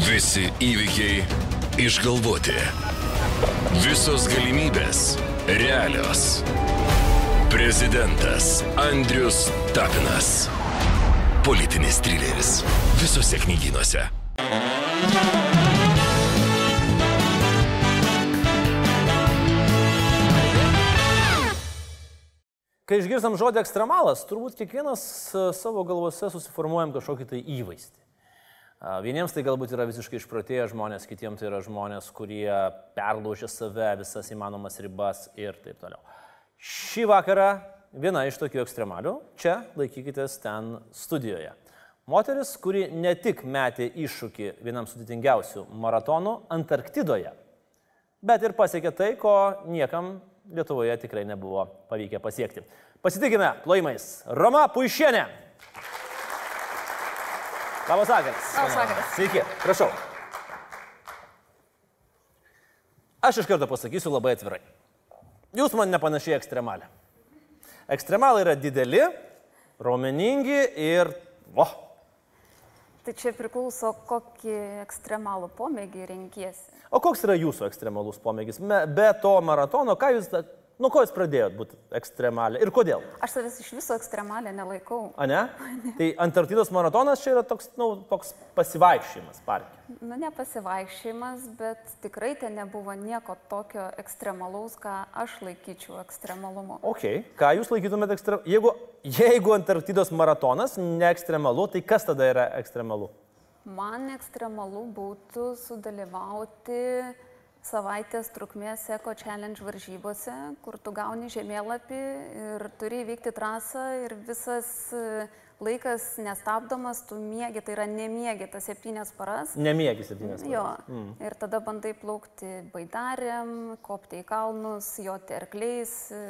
Visi įvykiai išgalvoti. Visos galimybės realios. Prezidentas Andrius Tapinas. Politinis trileris. Visose knygynuose. Kai išgirstam žodį ekstremalas, turbūt kiekvienas e, savo galvose susiformuojam kažkokį tai įvaizdį. Vieniems tai galbūt yra visiškai išprotėję žmonės, kitiems tai yra žmonės, kurie perlaužia save, visas įmanomas ribas ir taip toliau. Šį vakarą viena iš tokių ekstremalių, čia laikykitės ten studijoje. Moteris, kuri ne tik metė iššūkį vienam sudėtingiausių maratonų Antarktidoje, bet ir pasiekė tai, ko niekam Lietuvoje tikrai nebuvo pavykę pasiekti. Pasitikime plojimais. Roma Puišienė. Labas vakaras. Labas vakaras. Sveiki, prašau. Aš iš karto pasakysiu labai atvirai. Jūs man nepanašiai ekstremalė. Ekstremalai yra dideli, raumeningi ir... O, Tai čia priklauso, kokį ekstremalų pomėgį renkiesi. o koks yra jūsų ekstremalus pomėgis? Be to maratono, ką jūs... Nuo ko jūs pradėjot būti ekstremalė ir kodėl? Aš savęs iš viso ekstremalę nelaikau. A ne? Tai Antarktidos maratonas čia yra toks, nu, toks pasivaikščiojimas parke. Nu, ne pasivaikščiojimas, bet tikrai ten nebuvo nieko tokio ekstremalaus, ką aš laikyčiau ekstremalumu. Ok, ką jūs laikytumėte ekstremalu? Jeigu, jeigu Antarktidos maratonas ne ekstremalu, tai kas tada yra ekstremalu? Man ekstremalu būtų sudalyvauti savaitės trukmės Eko Challenge varžybose, kur tu gauni žemėlapį ir turi įvykti trasą ir visas e, laikas nestabdomas, tu mėgi, tai yra nemiegi tas septynias paras. Nemiegi septynės. Jo, valandas. mm. ir tada bandai plaukti baidarėm, kopti į kalnus, joti arkliais, e,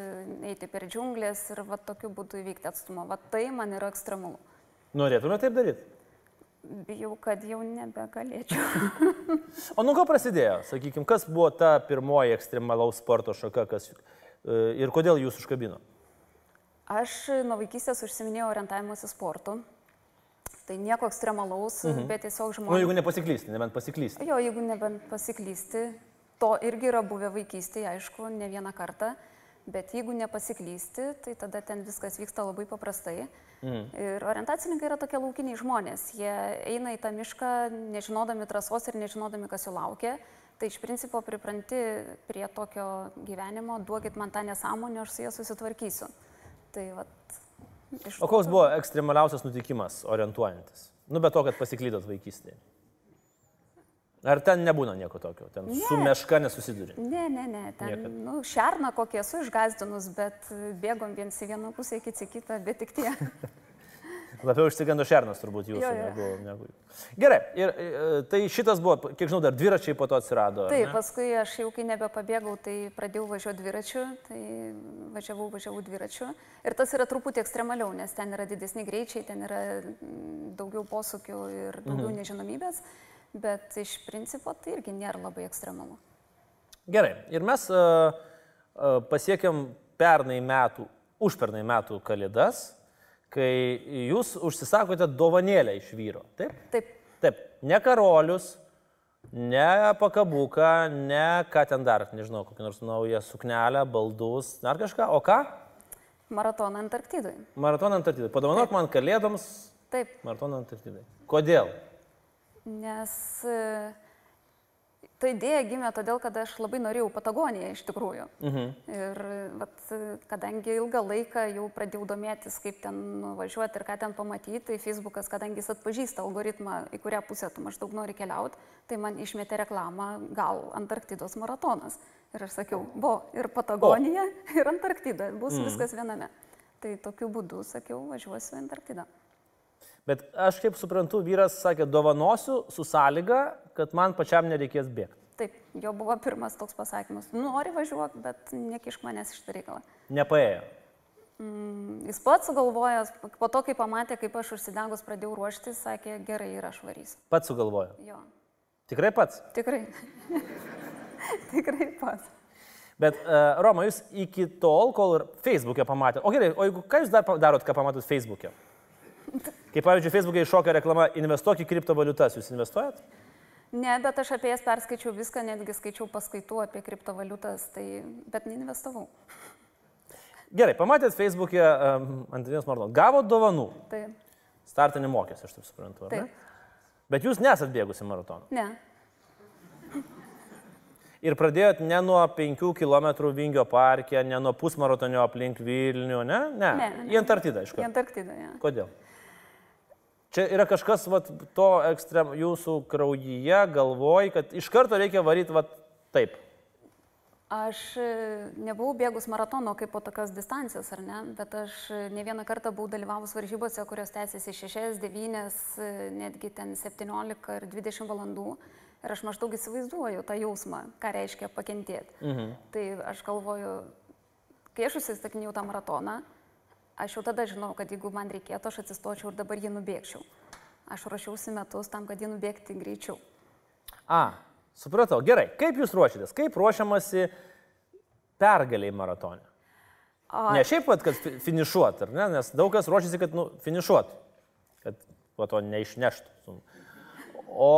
eiti per džiunglės ir va tokiu būdu įvykti atstumą. Va tai man yra ekstremalu. Norėtumėte taip daryti? Bijau, kad jau nebegalėčiau. O nuo ko prasidėjo? Sakykime, kas buvo ta pirmoji ekstremalaus sporto šaka kas, e, ir kodėl jūs užkabino? Aš nuo vaikystės užsiminėjau orientavimuose sportu. Tai nieko ekstremalaus, mhm. bet tiesiog Na, žmonės... nu, jeigu nepasiklysti, nebent pasiklysti. Jo, jeigu nebent pasiklysti, to irgi yra buvę vaikystėje, aišku, ne vieną kartą, bet jeigu nepasiklysti, tai tada ten viskas vyksta labai paprastai. Mm. Ir orientacininkai yra tokie laukiniai žmonės, jie eina į tą mišką nežinodami trasos ir nežinodami, kas jų laukia. Tai iš principo pripranti prie tokio gyvenimo, duokit man tą nesąmonę, aš su jie susitvarkysiu. Tai vat, iš O koks buvo ekstremaliausias nutikimas orientuojantis? Nu, be to, kad pasiklydot vaikystėje. Ar ten nebūna nieko tokio? Ten ne. su meška nesusiduri. Ne, ne, ne, ten, Niekad. nu, šerną kokį esu išgazdinus, bet bėgom viens į vieną pusę, kits į kitą, bet tik tie. Labiau išsigando šernas turbūt jūsų Jo, jo. negu, negu. Gerai, ir e, tai šitas buvo, kiek žinau, dar dviračiai po to atsirado. Taip, paskui aš jau kai nebepabėgau, tai pradėjau važiuoti dviračiu, tai važiavau, važiavau dviračiu. Ir tas yra truputį ekstremaliau, nes ten yra didesni greičiai, ten yra mm, daugiau posūkių ir daugiau mhm. nežinomybės, bet iš principo tai irgi nėra labai ekstremalu. Gerai, ir mes uh, uh, pasiekėm pernai metų, užpernai metų kalėdas, kai jūs užsisakote dovanėlę iš vyro. Taip? Taip, Taip, ne karolius, ne pakabuką, ne ką ten dar, nežinau, kokią nors naują suknelę, baldus, dar kažką. O ką? maratoną Antarktidui. Maratoną Antarktidai. Padovanok man kalėdoms Taip, maratoną Antarktidai. Kodėl? Nes e, ta idėja gimė todėl, kad aš labai norėjau Patagoniją iš tikrųjų. Mhm. Ir vat, kadangi ilgą laiką jau pradėjau domėtis, kaip ten nuvažiuoti ir ką ten pamatyti, tai Facebookas, kadangi jis atpažįsta algoritmą, į kurią pusę tu maždaug nori keliauti, tai man išmetė reklamą gal Antarktidos maratonas. Ir aš sakiau, buvo ir Patagonija, o. ir Antarktida, bus mhm. viskas viename. Tai tokiu būdu sakiau, važiuosiu į Antarktidą. Bet aš kaip suprantu, vyras sakė, dovanosiu su sąlyga, kad man pačiam nereikės bėgti. Taip, jo buvo pirmas toks pasakymas. Nori važiuok, bet nekišk manęs iš tą reikalą. Nepaėjo. Mm, Jis pats sugalvojęs, po to, kai pamatė, kaip aš užsidegus pradėjau ruoštis, sakė, gerai, ir aš varysiu. Pats sugalvojo. Jo, Tikrai pats. tikrai. tikrai pats. Bet, uh, Roma, jūs iki tol, kol ir Facebook'e pamatėte. O gerai, o jeigu ką jūs dar darot, ką pamatot Facebook'e? Kaip pavyzdžiui, Facebook'e iššoka reklama investuok į kriptovaliutas, jūs investuojat? Ne, bet aš apie jas perskaičiau viską, netgi skaičiau paskaitų apie kriptovaliutas, tai, bet neinvestavau. Gerai, pamatėt Facebook'e um, Antanijos Marlon. Gavo dovanų. Tai, Startinį mokės, aš taip suprantu. ne? taip. Bet jūs nesat bėgusi maratoną. Ne. Ir pradėjot ne nuo 5 km Vingio parke, ne nuo pusmaratonio aplink Vilnių, ne? Ne. Ne, ne. Į Antarktidą, aišku. Į Antarktidą, ja. Kodėl? Čia yra kažkas vat, to ekstrem jūsų kraujyje, galvoj, kad iš karto reikia varyti vat, taip. Aš e, nebuvau bėgus maratono kaip po tokios distancijos, ar ne, bet aš e, ne vieną kartą buvau dalyvavus varžybose, kurios tęsiasi 6, 9, e, netgi ten 17 ar 20 valandų. Ir aš maždaug įsivaizduoju tą jausmą, ką reiškia pakentėti. Mhm. Tai aš galvoju, kai aš užsistakinėjau tą maratoną, aš jau tada žinau, kad jeigu man reikėtų, aš atsistočiau ir dabar jį nubėgčiau. Aš ruošiausi metus tam, kad jį nubėgti greičiau. A, supratau. Gerai, kaip jūs ruošiatės? Kaip ruošiamasi pergaliai maratone? O, Ne šiaip pat, kad fi- finišuot, ar ne? Nes daug kas ruošiasi, kad nu, finišuot, kad po to neišneštų. O,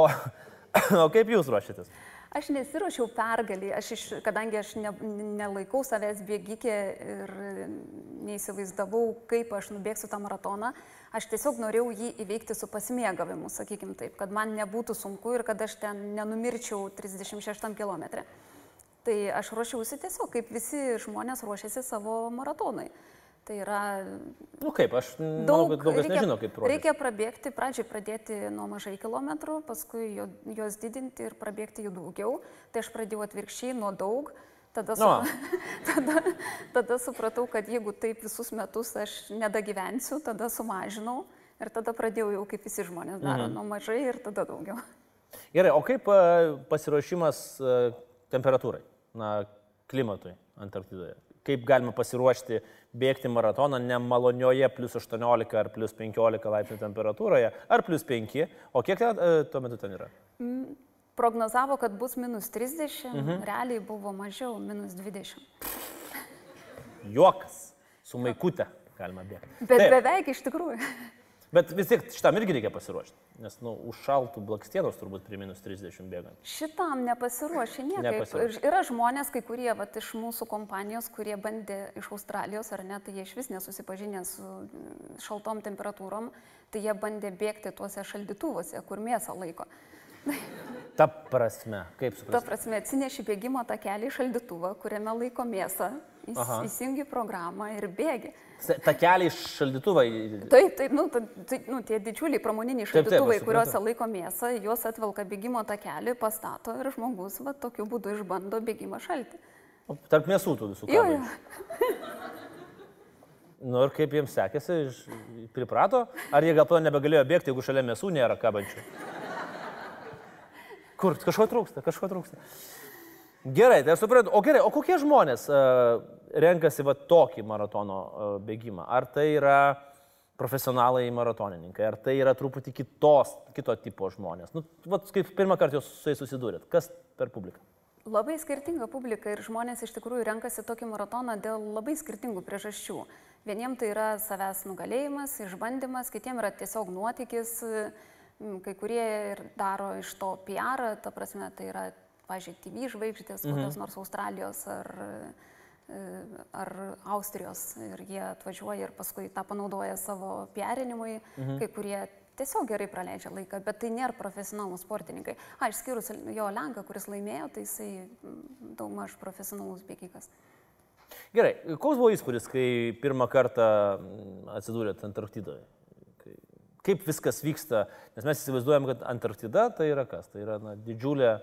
o kaip jūs ruošiatės? Aš nesiuošiau pergalį, aš iš, kadangi aš ne, nelaikau savęs bėgikė ir neįsivaizdavau, kaip aš nubėgsiu tą maratoną, aš tiesiog norėjau jį įveikti su pasimėgavimu, sakykim taip, kad man nebūtų sunku ir kad aš ten nenumirčiau 36 km. Tai aš ruošiausi tiesiog, kaip visi žmonės ruošiasi savo maratonai. Tai yra Nu kaip, aš manau, kad daug kas nežino, kaip ruošiasi. Reikia prabėgti, pradžiai pradėti nuo mažai kilometrų, paskui jo- juos didinti ir prabėgti jų daugiau. Tai aš pradėjau atvirkščiai nuo daug. Tada, su, Nu. tada, tada supratau, kad jeigu taip visus metus aš nedagyvensiu, tada sumažinau ir tada pradėjau jau kaip visi žmonės daro, mhm. nuo mažai ir tada daugiau. Gerai, o kaip e, pasiruošimas e, temperatūrai, na, klimatui Antarktidoje? Kaip galima pasiruošti bėgti maratoną nemalonioje plus 18 ar plus 15 laipsnių temperatūroje, ar plus 5, o kiek ten, e, tuo metu ten yra? Prognozavo, kad bus minus 30, mhm. realiai buvo mažiau, minus 20. Juokas, su maikute galima bėgti. Bet Taip, beveik iš tikrųjų. Bet vis tiek šitam irgi reikia pasiruošti, nes, nu, užšaltų blakstienos turbūt prie minus 30 bėgant. Šitam nepasiruošė niekaip. Nepasiruošė. Ir Yra žmonės, kai kurie vat, iš mūsų kompanijos, kurie bandė iš Australijos, ar ne, tai jie iš vis nesusipažinę su mm, šaltom temperatūrom, tai jie bandė bėgti tuose šaldytuvuose, kur mėsą laiko. Ta prasme, kaip Ta suprasti? prasme, atsineši bėgimo takelį į šaldytuvą, kuriame laiko mėsą, įs, Aha. įsijungi programą ir bėgi. Ta keliai šaldytuvai. Taip, taip, nu, ta- tai, nu, tie didžiuliai pramoniniai Taip, taip, šaldytuvai, suprantu. kuriuose laiko mėsą, juos atvelka bėgimo takelį, pastato ir žmogus va, tokiu būdu išbando bėgimą šaltį. Tarp mėsų tų visų. Kabančių. jo. Nu ir kaip jiems sekėsi, priprato? Ar jie gal to nebegalėjo bėgti, jeigu šalia mėsų nėra kabančių? Kur? Kažko trūksta, kažko trūksta. Gerai, tai aš suprantu. O gerai, o kokie žmonės uh, renkasi va tokį maratono uh, bėgimą? Ar tai yra profesionalai maratonininkai, ar tai yra truputį kitos, kito tipo žmonės? Nu, vat, kaip pirmą kartą jūs su jais susidūrėt, kas per publiką? Labai skirtinga publika ir žmonės iš tikrųjų renkasi tokį maratoną dėl labai skirtingų priežasčių. Vieniems tai yra savęs nugalėjimas, išbandymas, kitiems yra tiesiog nuotykis, kai kurie ir daro iš to PR, ta prasme, tai yra, pažiūrėjau, TV žvaigždės, mhm. kokios nors Australijos ar, e, ar Austrijos ir jie atvažiuoja ir paskui tą panaudoja savo PRinimui, mhm. kai kurie tiesiog gerai praleidžia laiką, bet tai nėra profesionalūs sportininkai. A, išskyrus jo Lenką, kuris laimėjo, tai jisai daugmaž profesionalus bėgikas. Gerai, koks buvo įspūdis, kai pirmą kartą atsidūrėt Antarktidoje? Kai- Kaip viskas vyksta? Nes mes įsivaizduojam, kad Antarktida tai yra kas? Tai yra na, didžiulė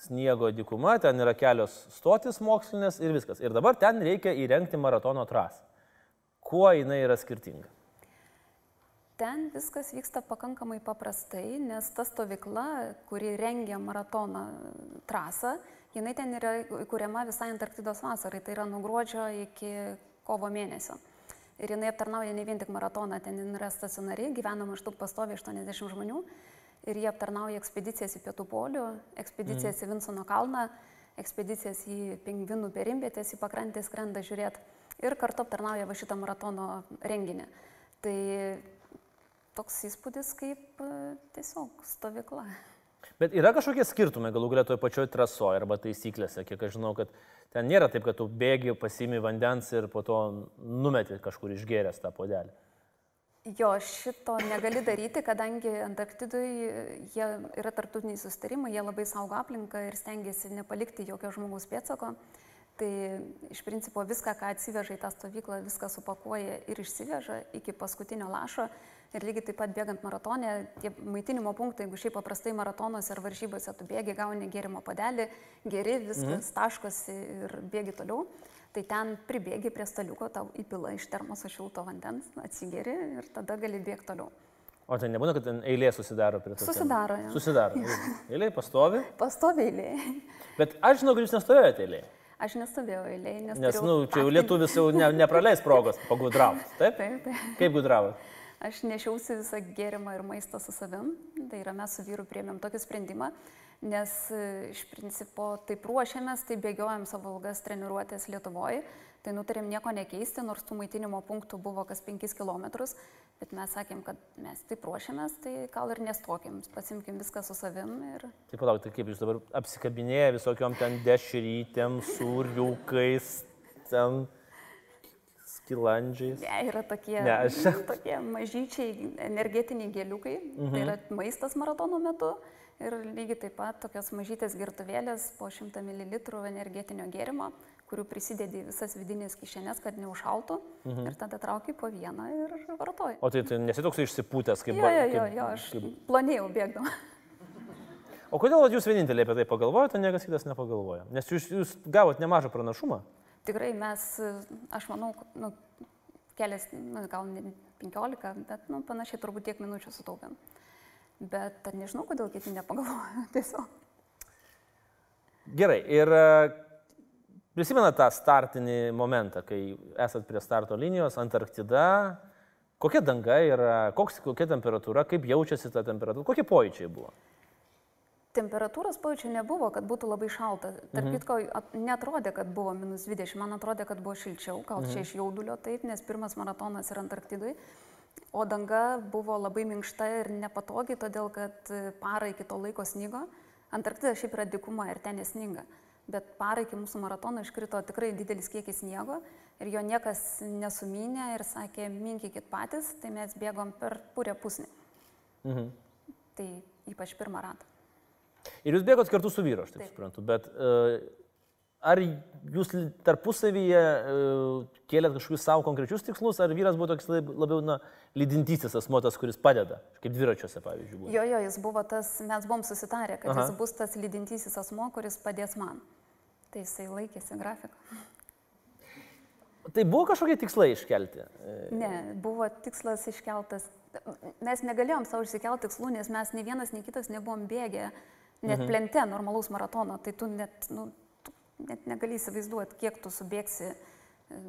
sniego dykuma, ten yra kelios stotis mokslinės ir viskas. Ir dabar ten reikia įrengti maratono trasą. Kuo jinai yra skirtinga? Ten viskas vyksta pakankamai paprastai, nes ta stovykla, kuri rengia maratoną trasą, jinai ten yra įkūriama visai Antarktidos vasarai, tai yra nuo gruodžio iki kovo mėnesio. Ir jinai aptarnauja ne vien tik maratoną, ten yra stacionari, gyvena maždaug pastovi 80 žmonių. Ir jie aptarnauja ekspedicijas į Pietų polių, ekspedicijas mm. į Vinsono kalną, ekspedicijas į pingvinų perimvietės, į pakrantės skrenda žiūrėti. Ir kartu aptarnauja va šitą maratono renginį. Tai toks įspūdis kaip e, tiesiog stovykla. Bet yra kažkokie skirtumai galų galę toje pačioje trasoje arba taisyklėse, kiek aš žinau, kad ten nėra taip, kad tu bėgi, pasimi vandens ir po to numeti kažkur išgėręs tą podelį. Jo, šito negali daryti, kadangi Antarktidui jie yra tartutiniai sustarimai, jie labai saugo aplinką ir stengiasi nepalikti jokio žmogaus pėtsako. Tai iš principo viską, ką atsiveža į tą stovyklą, viską supakuoja ir išsiveža iki paskutinio lašo. Ir lygiai taip pat bėgant maratonė, tie maitinimo punktai, jeigu šiaip paprastai maratonuose ar varžybose tu bėgi, gauni gėrimo padelį, geri, viskas mhm. taškosi ir bėgi toliau, tai ten pribėgi prie staliuko, tau įpila iš termoso šilto vandens, atsigeri ir tada gali bėgti toliau. O tai nebūna, kad eilė susidaro prie to? Susidaro. Jau. Susidaro. Eilė pastovi? Pastovi eilė. Bet aš žinau, kad jūs nestovėjote eilėje. Aš nestovėjau eilėje, nes... Nes, na, nu, čia jau lietuvis jau ne, nepraleis progos pagudrauti. Taip? Taip, taip. Kaip gudravote? Aš nešiausi visą gėrimą ir maistą su savim. Tai yra mes su vyru priemėm tokį sprendimą, nes e, iš principo taip ruošiamės, taip bėgiojam savo ilgas treniruotės Lietuvoje. Tai nutarėm nieko nekeisti, nors tų maitinimo punktų buvo kas 5 km, bet mes sakėm, kad mes taip ruošiamės, tai gal ir nestokim, pasimkim viską su savim. Ir... Taip, palauk, tai kaip jūs dabar apsikabinėję visokiom ten dešrytėm, surjukais, ten skilandžiais. Ne, yra tokie, Ne, aš- tokie mažyčiai energetiniai gėliukai, mhm. tai yra maistas maratono metu. Ir lygiai taip pat tokios mažytės girtuvėlės po 100 ml energetinio gėrimo, kurių prisidedi visas vidinės kišenės, kad neužšaltų. Mhm. Ir tada trauki po vieną ir vartoji. O tai, tai nesitoks išsipūtęs kaip... Jo, jo, jo, jo, aš kaip... planėjau bėgdama. O kodėl jūs vieninteliai apie tai pagalvojate, niekas kitas nepagalvoja? Nes jūs, jūs gavot nemažą pranašumą. Tikrai mes, aš manau, nu, kelias, nu, gal ne 15, bet nu, panašiai turbūt tiek minučių sutaupėm. Bet nežinau, kodėl kiti nepagalvojo tiesiog. Gerai, ir e, prisimena tą startinį momentą, kai esat prie starto linijos, Antarktida, kokia danga yra, koks, kokia temperatūra, kaip jaučiasi ta temperatūra, kokie pojūčiai buvo. Temperatūros pojūčių nebuvo, kad būtų labai šalta. Tarp mhm. kitko, netrodė, kad buvo minus 20, man atrodė, kad buvo šilčiau, gal mhm. čia iš jaudulio taip, nes pirmas maratonas yra Antarktidui. O danga buvo labai minkšta ir nepatogi, todėl kad parą iki to laiko snygo. Antarktida šiaip yra dikuma ir ten nesninga. Bet parą iki mūsų maratono iškrito tikrai didelis kiekis sniego ir jo niekas nesumynė ir sakė, minkykit patys, tai mes bėgom per purę pusnį. Mhm. Tai ypač pirmą ratą. Ir jūs bėgot kartu su vyru, aš taip, Taip. suprantu, bet uh, ar jūs tarpusavyje uh, kėlėt kažkokius savo konkrečius tikslus, ar vyras buvo toks lab- labiau na, lydintysis asmo, tas, kuris padeda, kaip dviračiuose, pavyzdžiui, buvo? Jo, jo, jis buvo tas, mes buvom susitarę, kad Aha. Jis bus tas lydintysis asmo, kuris padės man. Tai jisai laikėsi grafiką. Tai buvo kažkokie tikslai iškelti. E, Ne, buvo tikslas iškeltas. Mes negalėjom savo išsikelti tikslų, nes mes ne vienas, ne kitas nebuvom bėgę net mhm. plente normalaus maratono. Tai tu net, nu, net negali įsivaizduoti, kiek tu subėgsi, e,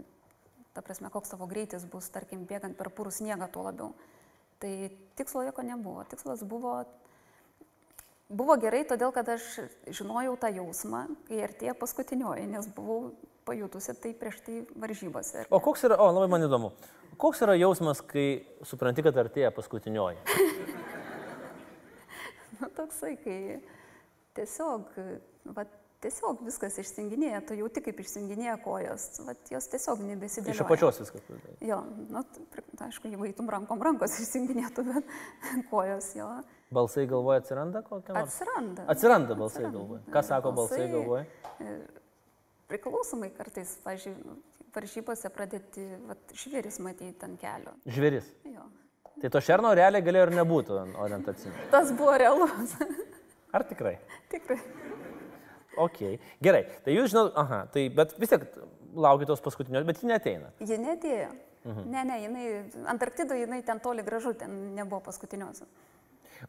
ta prasme, koks tavo greitis bus, tarkim, bėgant per purų sniegą tuo labiau. Tai tikslo jokio nebuvo. Tikslas buvo, buvo gerai, todėl kad aš žinojau tą jausmą, kai artėja paskutinioji, nes buvau pajutusi tai prieš tai varžybose. O koks yra, o labai man įdomu, koks yra jausmas, kai supranti, kad artėja paskutinioji? Nu, toksai, kai tiesiog, va, tiesiog viskas išsinginėja, tu jauti kaip išsinginėja kojas, va, jos tiesiog nebesidėlioja. Iš apačios viskas. Jo, nu, aišku, jeigu eitum rankom rankos išsinginėtų, bet kojos jo Balsai galvoje atsiranda kokia nors? atsiranda. Atsiranda balsai Atsiranda. galvoje. Ką sako balsai Balsai- galvoje? Priklausomai kartais, pažiūrėjau, varžybose pradėti vat, žvėris matyti ant kelio. Žvėris. Jo. Tai to šerno realiai galėjo ir nebūtų orientacinio. Tas buvo realus. Ar tikrai? Tikrai. Ok. Gerai. Tai jūs žinot, aha, tai bet vis tiek laukit tos paskutinios, bet ji neteina. Ji netėjo. Mhm. Ne, ne, jinai, Antarktidoje jinai ten toli gražu, ten nebuvo paskutiniosios.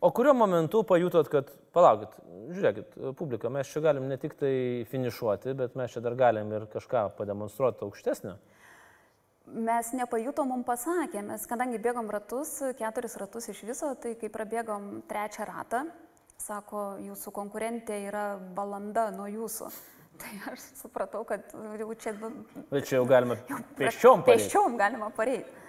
O kuriuo momentu pajutot, kad, palaukit, žiūrėkit, publika, mes čia galim ne tik tai finišuoti, bet mes čia dar galim ir kažką pademonstruoti aukštesnio. Mes nepajutom, mums pasakė, mes kadangi bėgom ratus, keturis ratus iš viso, tai kai prabėgom trečią ratą, sako, jūsų konkurentė yra valanda nuo jūsų. Tai aš supratau, kad jau čia... Bet čia jau galima pėsčiom pareiti. Pėsčiom galima pareiti.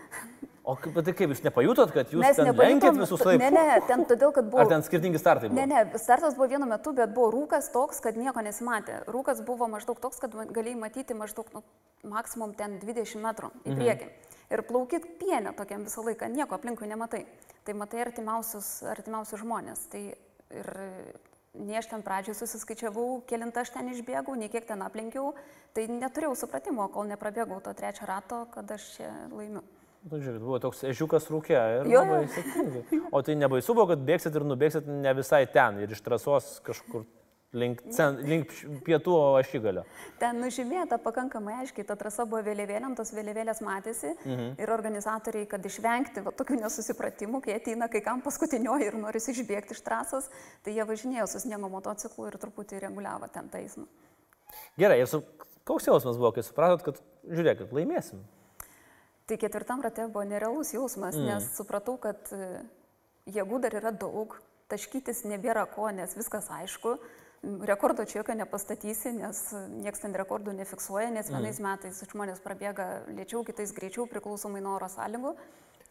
O kaip, tai kaip jūs nepajutot, kad jūs Mes ten lenkėt visus laivus? Ne, ne, ten todėl, kad buvo... Ar ten skirtingi startai buvo? Ne, ne, startas buvo vienu metu, bet buvo rūkas toks, kad nieko nesimatė. Rūkas buvo maždaug toks, kad galėjai matyti maždaug nu, maksimum ten 20 metrų į priekį. Mhm. Ir plaukit pienę tokiam visą laiką, nieko aplinkui nematai. Tai matai artimiausius, artimiausius žmonės. Tai ir nei aš ten pradžioje susiskaičiavau, kilintą aš ten išbėgau, nei kiek ten aplinkiau, tai neturėjau supratimo, kol neprabėgau to trečio rato, kad aš čia laimiu. Nu, žiūrėk, buvo toks ežiukas rūkė ir Jo, labai sėkmingai. O tai nebaisu buvo, kad bėgsit ir nubėgsit ne visai ten ir iš trasos kažkur link, cen, link pietų ašigalio. Ten nužymėta pakankamai aiškiai, ta trasa buvo vėliavėlėm, tos vėliavėlės matėsi mhm. ir organizatoriai, kad išvengti va, tokių nesusipratimų, kai ateina kai kam paskutinioji ir nori išbėgti iš trasos, tai jie važinėjo su sniego motociklu ir truputį reguliavo ten tą eismą. Gerai, ir su, koks jausmas buvo, kai supratot, kad žiūrėkit, laimėsim. Tai ketvirtam rate buvo nerealus jausmas, mm. nes supratau, kad e, jėgų dar yra daug, taškytis nebėra ko, nes viskas aišku. Rekordo čia jokio nepastatysi, nes niekas ten rekordų nefiksuoja, nes vienais mm. metais žmonės prabėga lėčiau, kitais greičiau, priklausomai nuo oro sąlygų.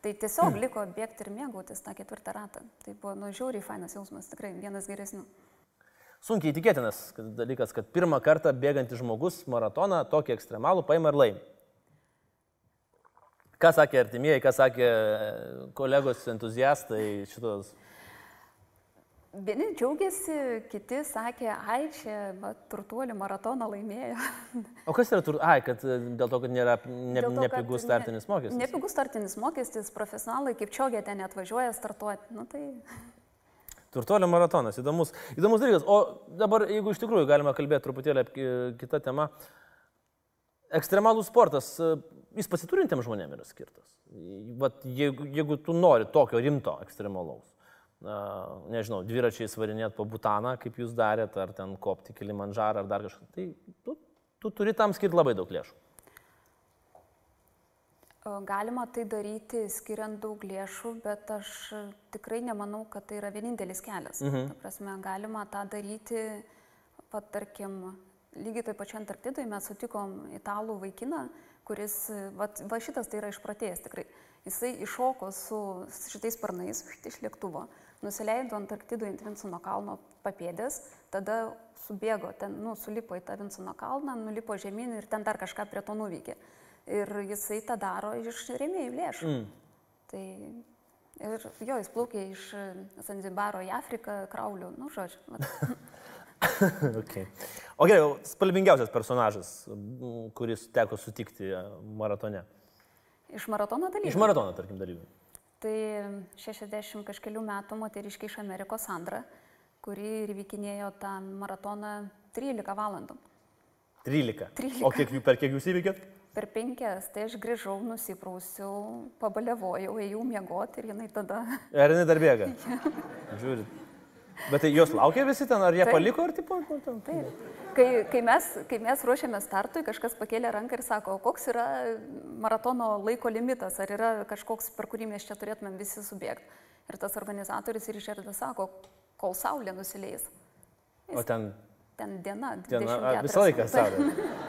Tai tiesiog mm. liko bėgti ir mėgautis tą ketvirtą ratą. Tai buvo nu žiauriai fainas jausmas, tikrai vienas geresnių. Sunkiai tikėtinas kad dalykas, kad pirmą kartą bėgantis žmogus maratoną tokį ekstremalų paima ir laimi. Ką sakė artimieji, ką sakė kolegos entuziastai šitos. Vieni džiaugiasi, kiti sakė, ai čia va, turtuolių maratoną laimėjo. O kas yra tur... Ai, kad e, dėl to, kad nėra ne, to, nepigus startinis mokestis. Nepigus startinis mokestis, profesionalai kaip čiogė ten atvažiuoja startuoti. Nu, tai Turtuolio maratonas, įdomus, įdomus dalykas. O dabar, jeigu iš tikrųjų galima kalbėti truputėlį apie kitą temą, ekstremalų sportas, e, jis pasiturintiems žmonėms yra skirtas. Vat, jeigu, jeigu tu nori tokio rimto ekstremalaus, nežinau, dviračiais varinėti po Butaną, kaip jūs darėt, ar ten kopti Kilimanžarą, ar dar kažką, tai tu, tu turi tam skirti labai daug lėšų. galima tai daryti skiriant daug lėšų, bet aš tikrai nemanau, kad tai yra vienintelis kelias. Mhm. Ta prasme, galima tą daryti, pat tarkim, lygiai taip pačiu Antarktidai mes sutikom italų vaikiną, kuris, va, va šitas tai yra išpratėjęs tikrai. Jisai iššoko su šitais sparnais iš lėktuvo, nusileido Antarktidoje ant Vinsono kalno papėdės, tada subėgo, ten, nu, sulipo į tą Vinsono kalną, nulipo žemyn ir ten dar kažką prie to nuveikė. Ir jisai tą daro iš rėmėjų lėšų. Mm. Tai ir jo, jis plaukė iš Zanzibaro į Afriką krauliu, nu, žodžiu. okay. O gerai, spalvingiausias personažas, kuris teko sutikti e, maratone. Iš maratono dalyvių. Iš maratono, tarkim, dalyvių. Tai 60 kažkelių metų moteriškiai iš Amerikos Sandra, kuri ir vykinėjo tą maratoną 13 valandų. 13. 13. O kiek, per kiek jūs įveikėt? Per penkias, tai aš grįžau, nusiprausiau, pabalevojau, ėjau miegoti ir jinai tada... Ar jinai dar bėga? Žiūrit. Bet tai jos laukia visi ten, ar jie Taip. paliko, ar tipo? nu, ten? Taip. Kai, kai, mes, kai mes ruošėme startui, kažkas pakėlė ranką ir sako, koks yra maratono laiko limitas, ar yra kažkoks, per kurį mes čia turėtumėm visi subėgti. Ir tas organizatorius ir išėrdas sako, kol saulė nusileis. O ten, Ten diena, ten 24. a, visą laiką saulė.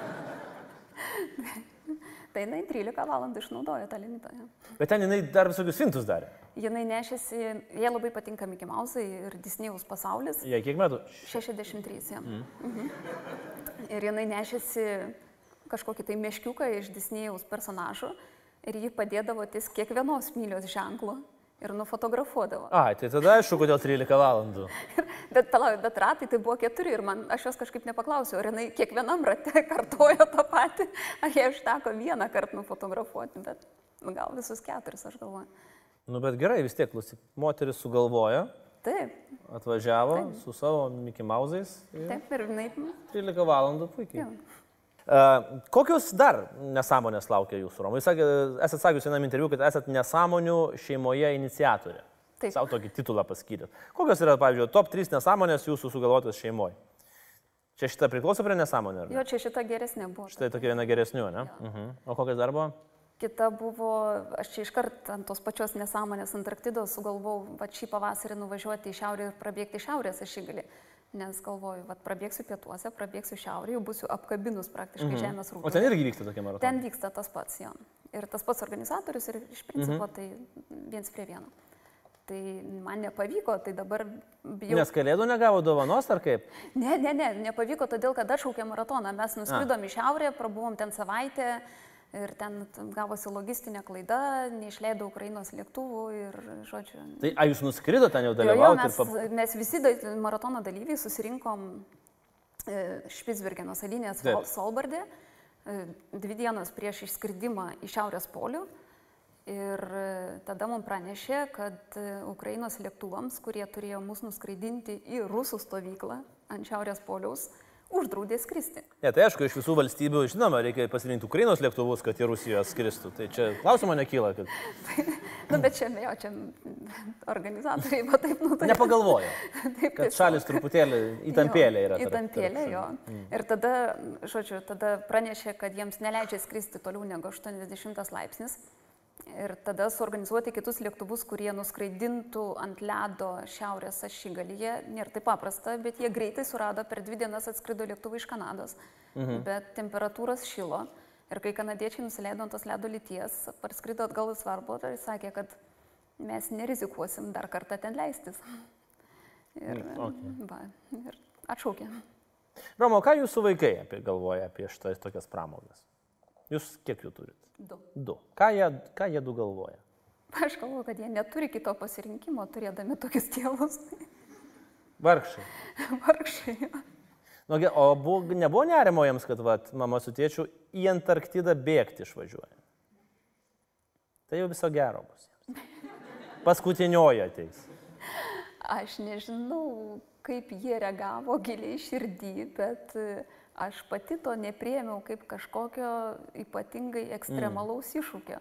Tai jinai 13 valandų išnaudojo tą limitą. jo. Bet ten jinai dar visokius fintus darė. Jinai nešėsi, jie labai patinka Mickey Mouse ir Disney'aus pasaulis. Jie kiek metų? 63. Mm. Mhm. Ir jinai nešėsi kažkokį tai meškiuką iš Disney'aus personažų ir jį padėdavo ties kiekvienos mylios ženklu ir nufotografuodavo. Ai, tai tada aišku, kodėl 13 valandų. Bet, palauk, bet ratai tai buvo keturi ir man, aš jos kažkaip nepaklausiau, ar jinai kiekvienam rate kartojo tą patį, ar jie užteko vieną kartą nufotografuoti, bet nu, gal visus keturis, aš galvoju. Nu, bet gerai, vis tiek, klausyk, moteris sugalvojo, Taip, atvažiavo Taip. su savo Mickey Mause'ais. ir taip ir jinai. 13 valandų, puikiai. Jo. Kokios dar nesąmonės laukia jūsų, Romai? Jūs sakė, esate sakius vienam interviu, kad esate nesąmonių šeimoje iniciatorė. Taip. Savo tokį titulą paskyrėt. Kokios yra, pavyzdžiui, top 3 nesąmonės jūsų sugalvotas šeimoje? Čia šitą priklauso prie nesąmonė? ar ne? Jo, čia šita geresnė buvo. Štai tokia viena geresnių, ne? Mhm. O kokias dar buvo? Kita buvo, aš čia iškart ant tos pačios nesąmonės Antarktidos sugalvojau, va šį pavasarį nuvažiuoti į šiaurę ir prabėgti šiaurės ašigalį. Nes galvoju, va prabėgsiu pietuose, prabėgsiu šiaurėje, būsiu apkabinus praktiškai mhm. žemės O rūbą. ten irgi vyksta tokia maratona. Ten vyksta tas pats jo. ir tas pats organizatorius ir iš principo mhm. tai viens prie vieno. Tai man nepavyko, tai dabar bijau. Nes kalėdų negavo dovanos ar kaip? Ne, ne, ne, nepavyko, todėl kad atšaukė maratoną. Mes nuskridom A. į šiaurę, prabuvom ten savaitę ir ten gavosi logistinė klaida, neišleidau Ukrainos lėktuvų ir, žodžiu. Tai ar jūs nuskrido ten jau dalyvauti? Jo, jo, mes, pap... mes visi maratono dalyviai susirinkom e, Špitsbergeno salinės Solbardė, e, dvi dienas prieš išskridimą į Šiaurės polių. Ir e, tada mums pranešė, kad Ukrainos lėktuvams, kurie turėjo mus nuskraidinti į rusų stovyklą ant Šiaurės poliaus, uždraudė skristi. Ne, tai aišku, iš visų valstybių, žinoma, reikia pasirinkti Ukrainos lėktuvus, kad į Rusiją skristų. Tai čia klausimo nekyla. Kad... Na, nu, bet čia, jo, čia organizatoriai, va taip, nu tai. Nepagalvojo. taip, kad šalis truputėlį įtampėlė yra. Įtampėlė, jo. Mm. Ir tada, žodžiu, tada pranešė, kad jiems neleidžia skristi toliau negu 80 laipsnis ir tada suorganizuoti kitus lėktuvus, kurie nuskraidintų ant ledo šiaurės ašigalyje. Nėra taip paprasta, bet jie greitai surado, per dvi dienas atskrido lėktuvai iš Kanados, mhm. bet temperatūros šilo. Ir kai kanadiečiai nusileido ant tos ledo lyties, parskrido atgal į svarbu ir sakė, kad mes nerizikuosim dar kartą ten leistis. Ir, mm, okay. va, ir atšaukė. Romo, ką jūsų vaikai apie galvoja apie šitas tokias pramogas? Jūs kiek jų turite? Du. Du. Ką jie, ką jie du galvoja? Aš galvoju, kad jie neturi kito pasirinkimo, turėdami tokius tėvus. Vargšai. Vargšai. Nu, o buvo, nebuvo nerimo jiems, kad vat, mama su tėčiu į Antarktidą bėgti išvažiuoja. Tai jau viso gero bus. Paskutinioji ateis. Aš nežinau, kaip jie reagavo giliai širdį, bet uh, aš pati to nepriemiau kaip kažkokio ypatingai ekstremalaus mm. iššūkio.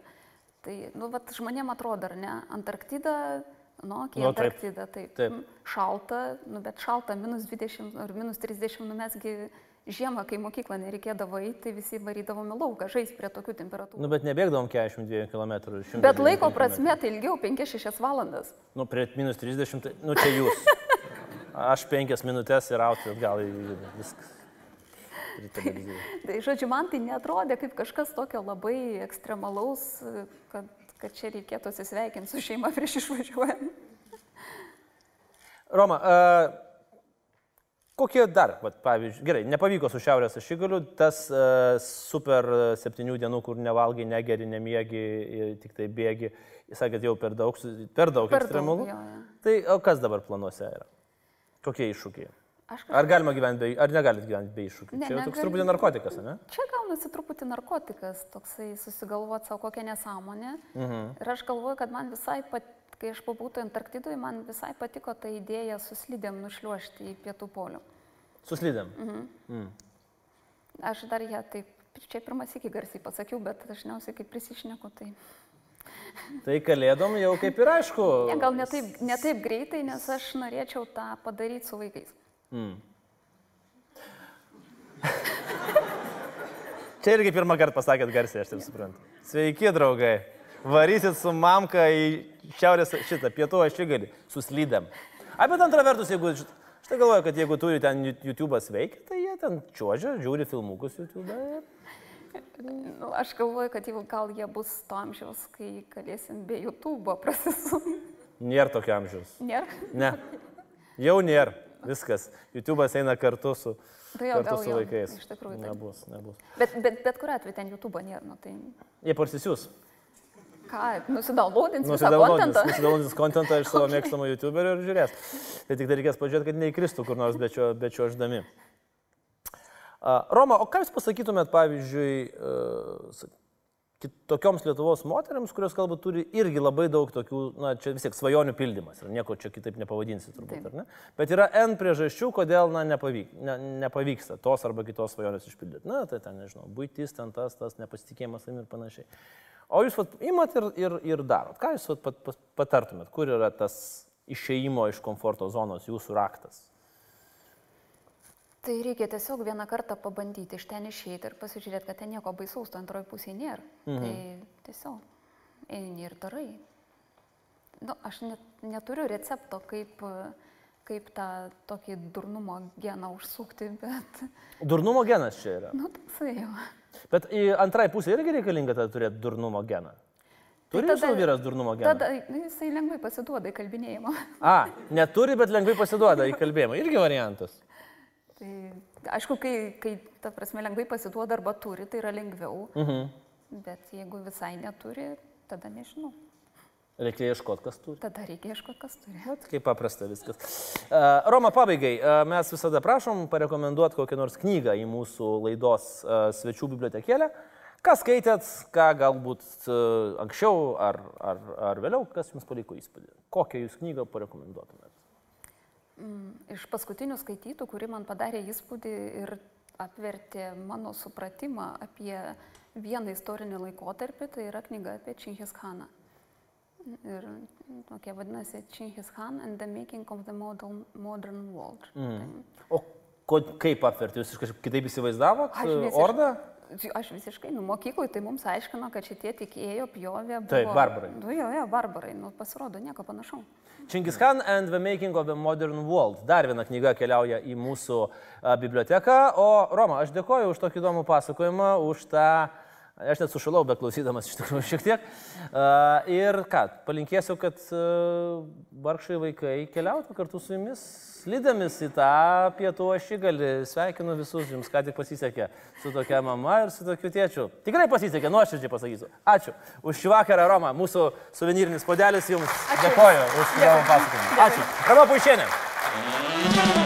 Tai, nu, vat žmonėm atrodo, ar ne, Antarktida, nu, kiek nu, Antarktida, taip, taip. taip. Šalta, nu, bet šalta, minus 20 ar minus 30, nu, mesgi žiemą, kai mokyklą nereikėdavo eiti, tai visi varydavome lauką, žais prie tokių temperatūrų. Nu, bet nebėgdavom 42 km. Bet laiko prasme tai ilgiau 5-6 valandas. Nu, prie minus 30, tai, nu, čia jūs. Aš 5 minutės ir auti atgal į viskas. Tai, tai žodžiu, man tai netrodė kaip kažkas tokio labai ekstremalaus, kad, kad čia reikėtų atsisveikinti su šeima prieš išvažiuojant. Roma, uh, kokie dar, vat, pavyzdžiui, gerai, nepavyko su šiaurės ašigaliu, tas uh, super septynių dienų, kur nevalgai, negeri, nemiegi, tik tai bėgi, jis sakė, jau per daug, per daug per ekstremalų. Daug, jo, jo. Tai o kas dabar planuose yra? Kokie iššūkiai? Kažkaip... Ar galima gyventi be, ar negalit gyventi be iššūkių? Ne, čia jau toks truputį narkotikas, ne? Čia gaunasi truputį narkotikas, toksai susigalvoti savo kokią nesąmonę. Mhm. Ir aš galvoju, kad man visai, pat, kai aš pabūtų Antarktidoje, man visai patiko ta idėja suslydėm nušliuošti į pietų polių. Suslydėm? Mhm. Mhm. Aš dar ją taip, čia pirmas iki garsiai pasakiau, bet dažniausiai kaip prisišneku, tai... Tai kalėdom jau kaip ir aišku. Ne, gal ne taip, ne taip greitai, nes aš norėčiau tą padaryti su vaikais. Mm. Čia irgi pirmą kartą pasakėt garsiai, aš taip suprantu. Sveiki, draugai. Varysit su mamka į šiaurės šitą, pietų ašigalį, suslydam. A, bet antra vertus, jeigu, štai galvoju, kad jeigu turi ten YouTube'as veikia, tai jie ten čiuožia, žiūri filmukus YouTube'e. Nu, aš galvoju, kad jau gal jie bus to amžiaus, kai galėsim be YouTube'o prasisumti. Nėra tokio amžiaus. Nėra? Ne. Jau nėra. Viskas. YouTube'as eina kartu su, tai jo, kartu su jo, vaikais. Iš tikrųjų. Tai. Nebus, nebus. Bet, bet, bet kuriu atveju ten YouTube nėra. Nu, tai... Jie parsisiūs. Ką, nusidaunloadins visą kontentą? Nusidaunloadins kontentą iš savo okay. mėgstamo YouTuberio ir žiūrės. Tai tik tai reikės pažiūrėti, kad neįkristų kur nors be čio, be čio ždami. Roma, o ką Jūs pasakytumėt, pavyzdžiui, uh, tokioms Lietuvos moteriams, kurios galbūt turi irgi labai daug tokių, na, čia vis tiek svajonių pildymas ir nieko čia kitaip nepavadinsi turbūt, Taip. ar ne? Bet yra N priežasčių, kodėl, na, nepavyk, ne, nepavyksta tos arba kitos svajonės išpildyti. Na, tai ten, nežinau, būtis, ten tas, tas nepasitikėjimas ir panašiai. O jūs vat, imat ir, ir, ir darot. Ką jūs vat, pat, pat, patartumėt, kur yra tas išeimo iš komforto zonos jūsų raktas? Tai reikia tiesiog vieną kartą pabandyti iš ten išeiti ir pasižiūrėti, kad ten nieko baisaus, to antroji pusė nėra. Mhm. Tai tiesiog eini ir darai. Nu, aš net, neturiu recepto, kaip, kaip tą tokį durnumo geną užsukti, bet... Durnumo genas čia yra. Nu, toksai jau. Bet antrai pusę irgi reikalinga tada turėti durnumo geną. Turi tada- savo vyras durnumo geną? Tada jisai lengvai pasiduoda į kalbinėjimą. A, neturi, bet lengvai pasiduoda į kalbėjimą. Irgi variantas. Tai aišku, kai, kai ta prasme lengvai pasiduoda arba turi, tai yra lengviau. Mhm. Bet jeigu visai neturi, tada nežinau. Reikia ieškoti, kas turi. Tada reikia ieškoti, kas turi. Vat Kaip paprasta viskas. Roma, pabaigai, mes visada prašom parekomenduoti kokią nors knygą į mūsų laidos svečių bibliotekėlę. Ką skaitėt, ką galbūt anksčiau ar, ar, ar vėliau, kas jums paliko įspūdį? Kokią jūs knygą parekomenduotumėt? Iš paskutinių skaitytų, kuri man padarė įspūdį ir apvertė mano supratimą apie vieną istorinį laikotarpį, tai yra knyga apie Činhis Haną. Ir tokia vadinasi Činhis Han and the Making of the Modern, modern World. Mm. O ko, kaip apvertė? Jūs kažkaip kitaip įsivaizdavot? Ordą? Aš visiškai, nu, mokykloje tai mums aiškino, kad šitie tikėjo, pjovė. Buvo, Taip, barbarai. Nu, jo, jo, barbarai, nu, pasirodo, nieko panašaus. Čingis Khan and the Making of the Modern World. Dar viena knyga keliauja į mūsų a, biblioteką. O Roma, aš dėkoju už tokį įdomų pasakojimą, už tą... Aš net sušalau, be klausydamas iš tikrųjų šiek tiek. A, ir ką, palinkėsiu, kad a, vargšai vaikai keliautų kartu su jumis, slidėmis į tą pietų ašigalį. Sveikinu visus, jums ką tik pasisekė su tokia mama ir su tokiu tėčiu. Tikrai pasisekė, nuoširdžiai pasakysiu. Ačiū už šį vakarą, Roma. Mūsų suvenyrinis podelis jums. Dėkoju už įdomų pasakojimą. Ačiū. Roma Puišienė.